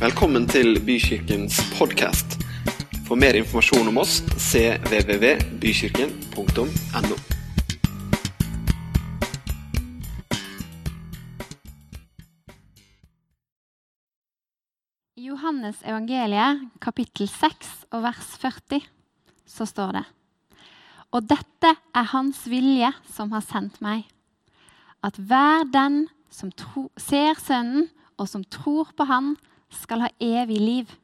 Velkommen til Bykirkens podkast. For mer informasjon om oss cvvvbykirken.no. I Johannes evangeliet, kapittel 6 og vers 40, så står det Og dette er Hans vilje som har sendt meg, at hver den som tro, ser Sønnen og som tror på Han, skal ha evig liv.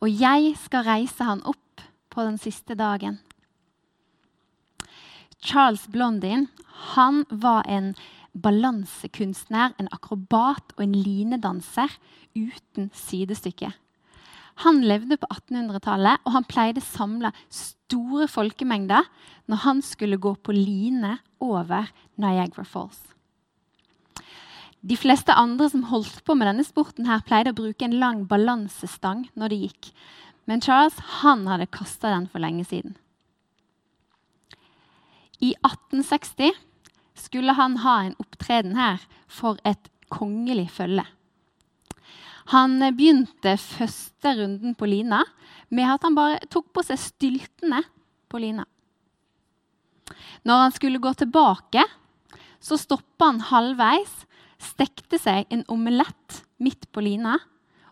Og jeg skal reise han opp på den siste dagen. Charles Blondin han var en balansekunstner, en akrobat og en linedanser uten sidestykke. Han levde på 1800-tallet, og han pleide å samle store folkemengder når han skulle gå på line over Niagara Falls. De fleste andre som holdt på med denne sporten, her pleide å bruke en lang balansestang når de gikk. Men Charles han hadde kasta den for lenge siden. I 1860 skulle han ha en opptreden her for et kongelig følge. Han begynte første runden på lina med at han bare tok på seg styltene på lina. Når han skulle gå tilbake, så stoppa han halvveis stekte seg en omelett midt på lina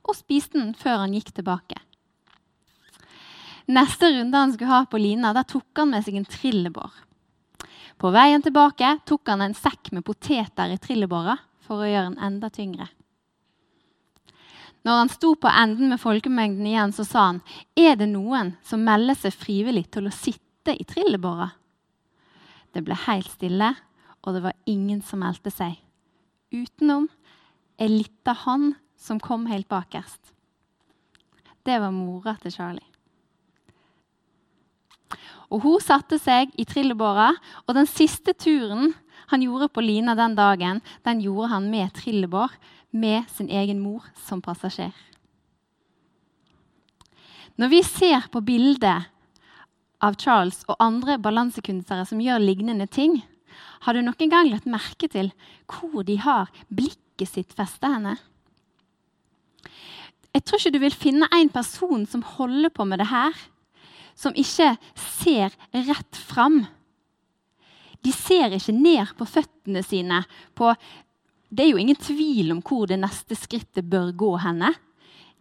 og spiste den før han gikk tilbake. Neste runde han skulle ha på lina, der tok han med seg en trillebår. På veien tilbake tok han en sekk med poteter i trillebåra for å gjøre den enda tyngre. Når han sto på enden med folkemengden igjen, så sa han, 'Er det noen som melder seg frivillig til å sitte i trillebåra?' Det ble helt stille, og det var ingen som meldte seg utenom ei lita hånd som kom helt bakerst. Det var mora til Charlie. Og Hun satte seg i trillebåra, og den siste turen han gjorde på Lina den dagen, den gjorde han med trillebår, med sin egen mor som passasjer. Når vi ser på bildet av Charles og andre balansekunstnere som gjør lignende ting, har du noen gang lagt merke til hvor de har blikket sitt festa henne? Jeg tror ikke du vil finne en person som holder på med det her, som ikke ser rett fram. De ser ikke ned på føttene sine. På, det er jo ingen tvil om hvor det neste skrittet bør gå henne.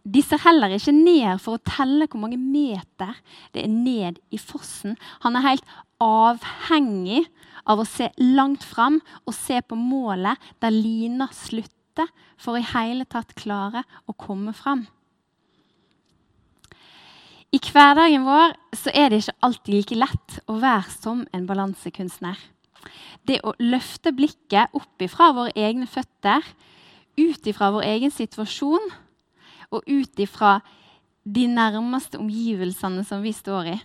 De ser heller ikke ned for å telle hvor mange meter det er ned i fossen. Han er helt avhengig av å se langt fram og se på målet der lina slutter, for i hele tatt klare å komme fram. I hverdagen vår så er det ikke alltid like lett å være som en balansekunstner. Det å løfte blikket opp ifra våre egne føtter, ut ifra vår egen situasjon og ut ifra de nærmeste omgivelsene som vi står i.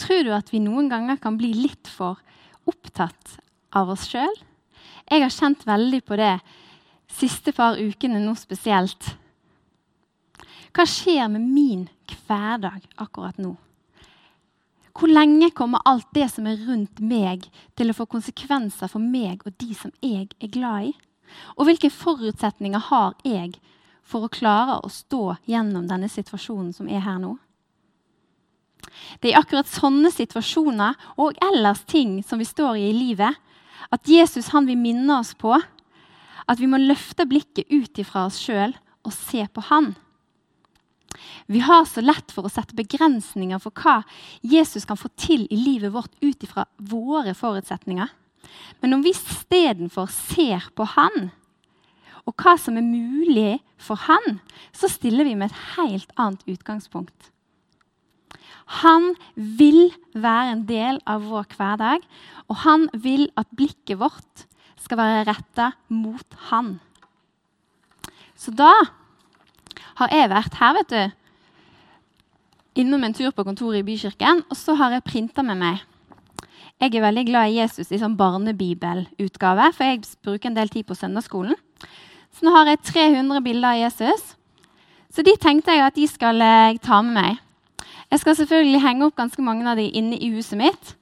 Tror du at vi noen ganger kan bli litt for opptatt av oss sjøl? Jeg har kjent veldig på det siste par ukene nå spesielt. Hva skjer med min hverdag akkurat nå? Hvor lenge kommer alt det som er rundt meg, til å få konsekvenser for meg og de som jeg er glad i? Og hvilke forutsetninger har jeg for å klare å stå gjennom denne situasjonen som er her nå? Det er akkurat sånne situasjoner og ellers ting som vi står i i livet, at Jesus han vil minne oss på at vi må løfte blikket ut ifra oss sjøl og se på han. Vi har så lett for å sette begrensninger for hva Jesus kan få til i livet vårt ut ifra våre forutsetninger. Men om vi istedenfor ser på han, og hva som er mulig for han, så stiller vi med et helt annet utgangspunkt. Han vil være en del av vår hverdag, og han vil at blikket vårt skal være retta mot han. Så da har jeg vært her, vet du, innom en tur på kontoret i Bykirken, og så har jeg printa med meg Jeg er veldig glad i Jesus i sånn barnebibelutgave, for jeg bruker en del tid på søndagsskolen. Så nå har jeg 300 bilder av Jesus. Så de tenkte jeg at de skal ta med meg. Jeg skal selvfølgelig henge opp ganske mange av de inne i huset mitt.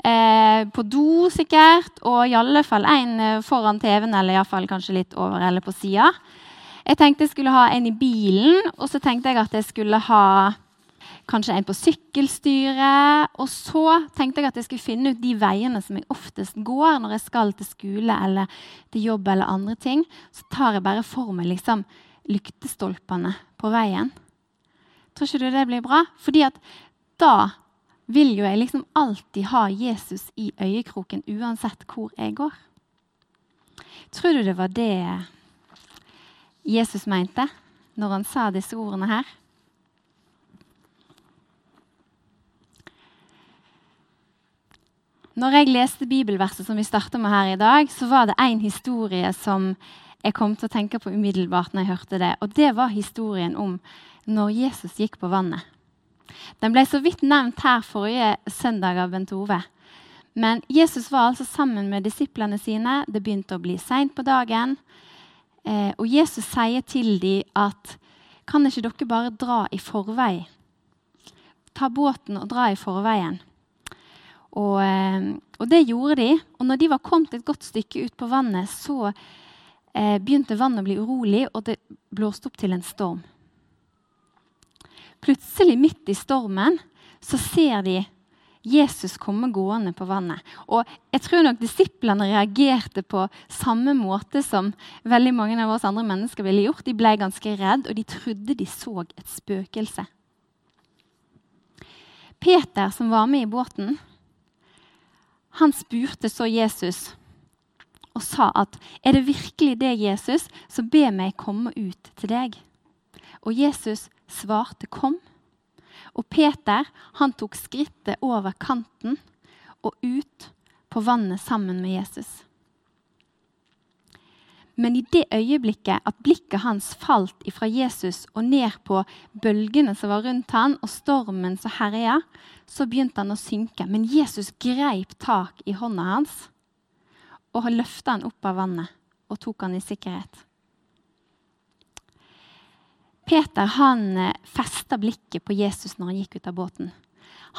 Eh, på do sikkert, og i alle fall en eh, foran TV-en, eller i fall kanskje litt over eller på sida. Jeg tenkte jeg skulle ha en i bilen, og så tenkte jeg at jeg skulle ha kanskje en på sykkelstyret. Og så tenkte jeg at jeg skulle finne ut de veiene som jeg oftest går når jeg skal til skole eller til jobb eller andre ting. Så tar jeg bare for meg liksom lyktestolpene på veien. Tror ikke du det blir bra? Fordi at da vil jo jeg liksom alltid ha Jesus i øyekroken uansett hvor jeg går. Tror du det var det Jesus mente når han sa disse ordene her? Når jeg leste bibelverset som vi starter med her i dag, så var det én historie som jeg kom til å tenke på umiddelbart når jeg hørte det. Og det var historien om når Jesus gikk på vannet. Den ble så vidt nevnt her forrige søndag av Bent Ove. Men Jesus var altså sammen med disiplene sine. Det begynte å bli seint på dagen. Eh, og Jesus sier til dem at kan ikke dere bare dra i forvei? Ta båten og dra i forveien. Og, eh, og, det gjorde de. Og når de var kommet et godt stykke ut på vannet, så eh, begynte vannet å bli urolig, og det blåste opp til en storm. Plutselig, midt i stormen, så ser de Jesus komme gående på vannet. Og jeg tror nok disiplene reagerte på samme måte som veldig mange av oss andre mennesker ville gjort. De ble ganske redd, og de trodde de så et spøkelse. Peter, som var med i båten, han spurte så Jesus og sa at er det virkelig det, Jesus, så be meg komme ut til deg. Og Jesus svarte kom. Og Peter han tok skrittet over kanten og ut på vannet sammen med Jesus. Men i det øyeblikket at blikket hans falt ifra Jesus og ned på bølgene som var rundt han, og stormen som herja, så begynte han å synke. Men Jesus greip tak i hånda hans og løfta han opp av vannet og tok han i sikkerhet. Peter han eh, festa blikket på Jesus når han gikk ut av båten.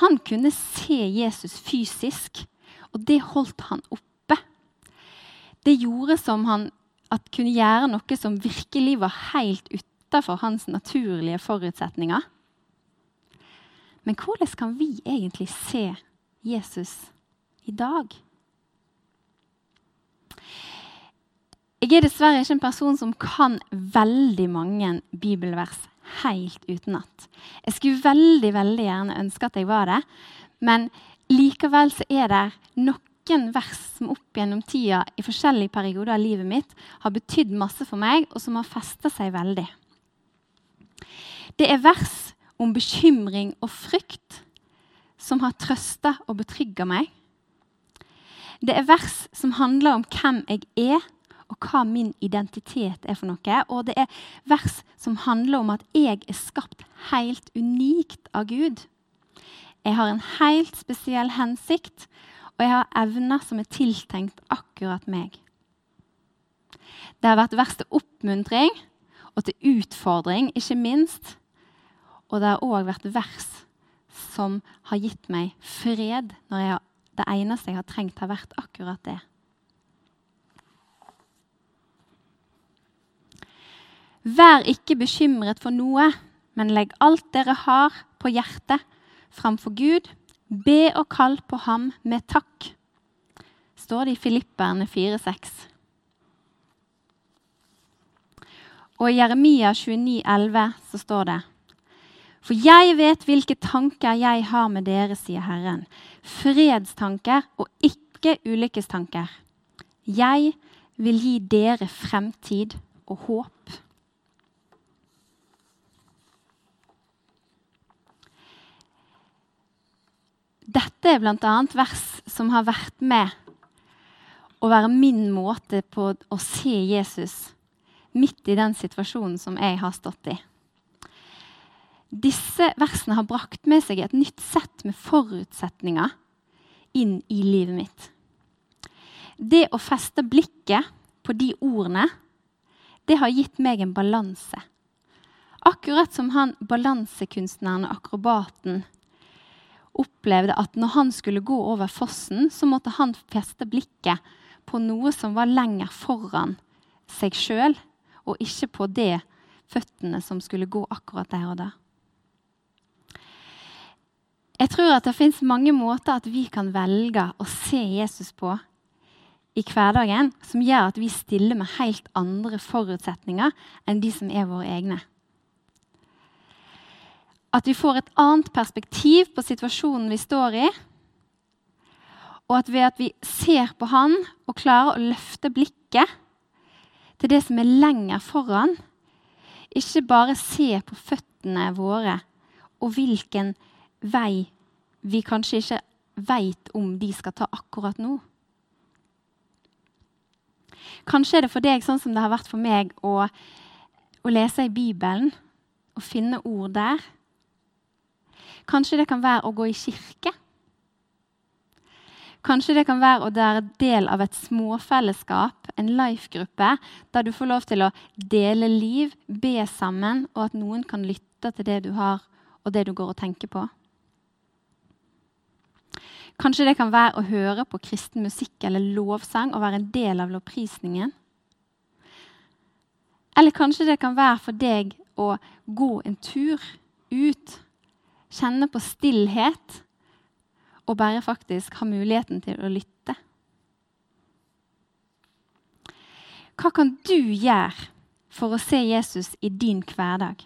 Han kunne se Jesus fysisk, og det holdt han oppe. Det gjorde som han at kunne gjøre noe som virkelig var helt utafor hans naturlige forutsetninger. Men hvordan kan vi egentlig se Jesus i dag? Jeg er dessverre ikke en person som kan veldig mange bibelvers helt utenat. Jeg skulle veldig veldig gjerne ønske at jeg var det, men likevel så er det noen vers som opp gjennom tida i forskjellige perioder av livet mitt har betydd masse for meg, og som har festa seg veldig. Det er vers om bekymring og frykt som har trøsta og betrygga meg. Det er vers som handler om hvem jeg er, og hva min identitet er for noe. Og det er vers som handler om at jeg er skapt helt unikt av Gud. Jeg har en helt spesiell hensikt, og jeg har evner som er tiltenkt akkurat meg. Det har vært vers til oppmuntring og til utfordring, ikke minst. Og det har òg vært vers som har gitt meg fred når jeg, det eneste jeg har trengt, har vært akkurat det. Vær ikke bekymret for noe, men legg alt dere har på hjertet framfor Gud. Be og kall på ham med takk, står det i Filipperne 4,6. Og i Jeremia 29, 29,11 så står det For jeg vet hvilke tanker jeg har med dere, sier Herren. Fredstanker og ikke ulykkestanker. Jeg vil gi dere fremtid og håp. Dette er bl.a. vers som har vært med å være min måte på å se Jesus midt i den situasjonen som jeg har stått i. Disse versene har brakt med seg et nytt sett med forutsetninger inn i livet mitt. Det å feste blikket på de ordene, det har gitt meg en balanse. Akkurat som han balansekunstneren og akrobaten opplevde at når han skulle gå over fossen, så måtte han feste blikket på noe som var lenger foran seg sjøl, og ikke på det føttene som skulle gå akkurat der og da. Jeg tror at det fins mange måter at vi kan velge å se Jesus på i hverdagen som gjør at vi stiller med helt andre forutsetninger enn de som er våre egne. At vi får et annet perspektiv på situasjonen vi står i. Og at ved at vi ser på han og klarer å løfte blikket til det som er lenger foran, ikke bare se på føttene våre og hvilken vei vi kanskje ikke veit om de skal ta akkurat nå. Kanskje er det for deg sånn som det har vært for meg å, å lese i Bibelen og finne ord der. Kanskje det kan være å gå i kirke. Kanskje det kan være å være del av et småfellesskap, en life-gruppe, der du får lov til å dele liv, be sammen, og at noen kan lytte til det du har, og det du går og tenker på. Kanskje det kan være å høre på kristen musikk eller lovsang og være en del av lovprisningen. Eller kanskje det kan være for deg å gå en tur ut, kjenne på stillhet og bare faktisk ha muligheten til å lytte. Hva kan du gjøre for å se Jesus i din hverdag?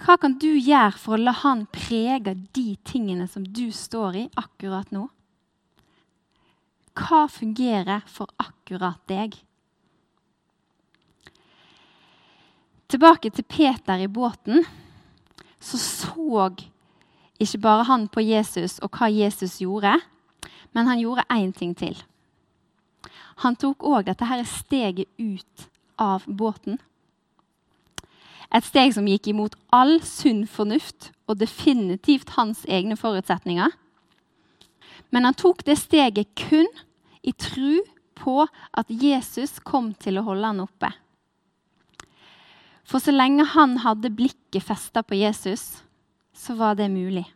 Hva kan du gjøre for å la han prege de tingene som du står i akkurat nå? Hva fungerer for akkurat deg? Tilbake til Peter i båten. Så så ikke bare han på Jesus og hva Jesus gjorde, men han gjorde én ting til. Han tok òg dette her steget ut av båten. Et steg som gikk imot all sunn fornuft og definitivt hans egne forutsetninger. Men han tok det steget kun i tru på at Jesus kom til å holde han oppe. For så lenge han hadde blikket festa på Jesus, så var det mulig.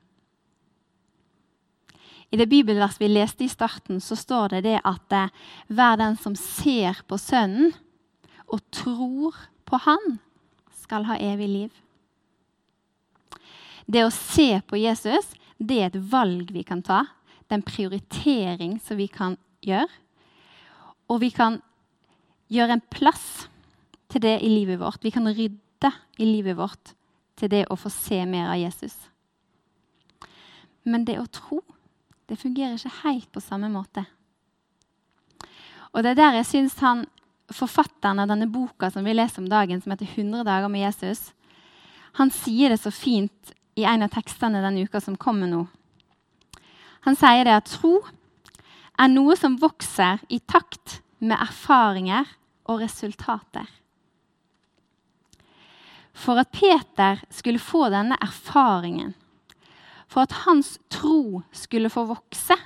I det bibelverset vi leste i starten, så står det det at eh, hver den som ser på Sønnen og tror på Han, skal ha evig liv. Det å se på Jesus det er et valg vi kan ta. Det er en prioritering som vi kan gjøre. Og vi kan gjøre en plass til det i livet vårt. Vi kan rydde i livet vårt til det å få se mer av Jesus. Men det å tro det fungerer ikke helt på samme måte. Og det er der jeg syns han, forfatteren av denne boka som vi leser om dagen, som heter 100 dager med Jesus, han sier det så fint i en av tekstene denne uka som kommer nå. Han sier det at tro er noe som vokser i takt med erfaringer og resultater. For at Peter skulle få denne erfaringen, for at hans tro skulle få vokse,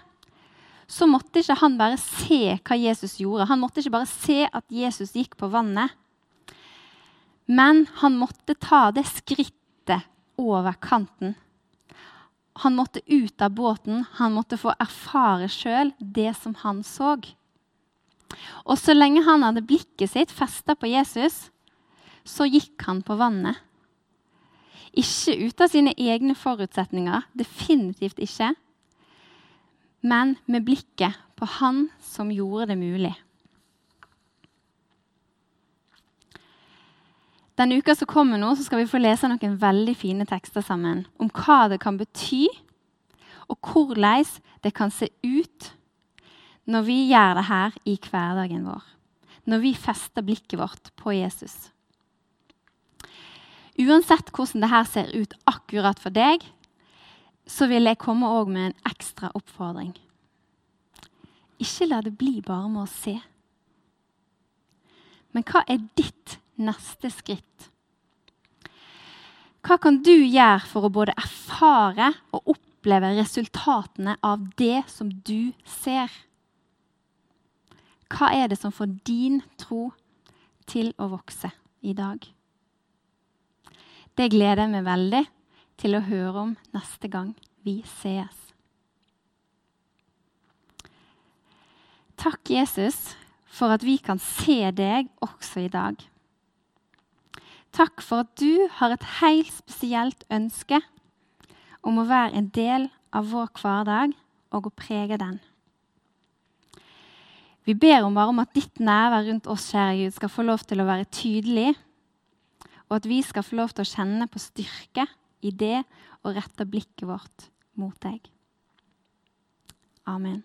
så måtte ikke han bare se hva Jesus gjorde. Han måtte ikke bare se at Jesus gikk på vannet. Men han måtte ta det skrittet over kanten. Han måtte ut av båten. Han måtte få erfare sjøl det som han så. Og så lenge han hadde blikket sitt festa på Jesus, så gikk han på vannet. Ikke ut av sine egne forutsetninger, definitivt ikke. Men med blikket på Han som gjorde det mulig. Denne uka som kommer nå, så skal vi få lese noen veldig fine tekster sammen om hva det kan bety, og hvordan det kan se ut når vi gjør det her i hverdagen vår. Når vi fester blikket vårt på Jesus. Uansett hvordan det her ser ut akkurat for deg, så vil jeg komme med en ekstra oppfordring. Ikke la det bli bare med å se. Men hva er ditt neste skritt? Hva kan du gjøre for å både erfare og oppleve resultatene av det som du ser? Hva er det som får din tro til å vokse i dag? Det gleder jeg meg veldig til å høre om neste gang vi sees. Takk, Jesus, for at vi kan se deg også i dag. Takk for at du har et helt spesielt ønske om å være en del av vår hverdag og å prege den. Vi ber om bare om at ditt nærvær rundt oss kjære Gud, skal få lov til å være tydelig, og at vi skal få lov til å kjenne på styrke i det og rette blikket vårt mot deg. Amen.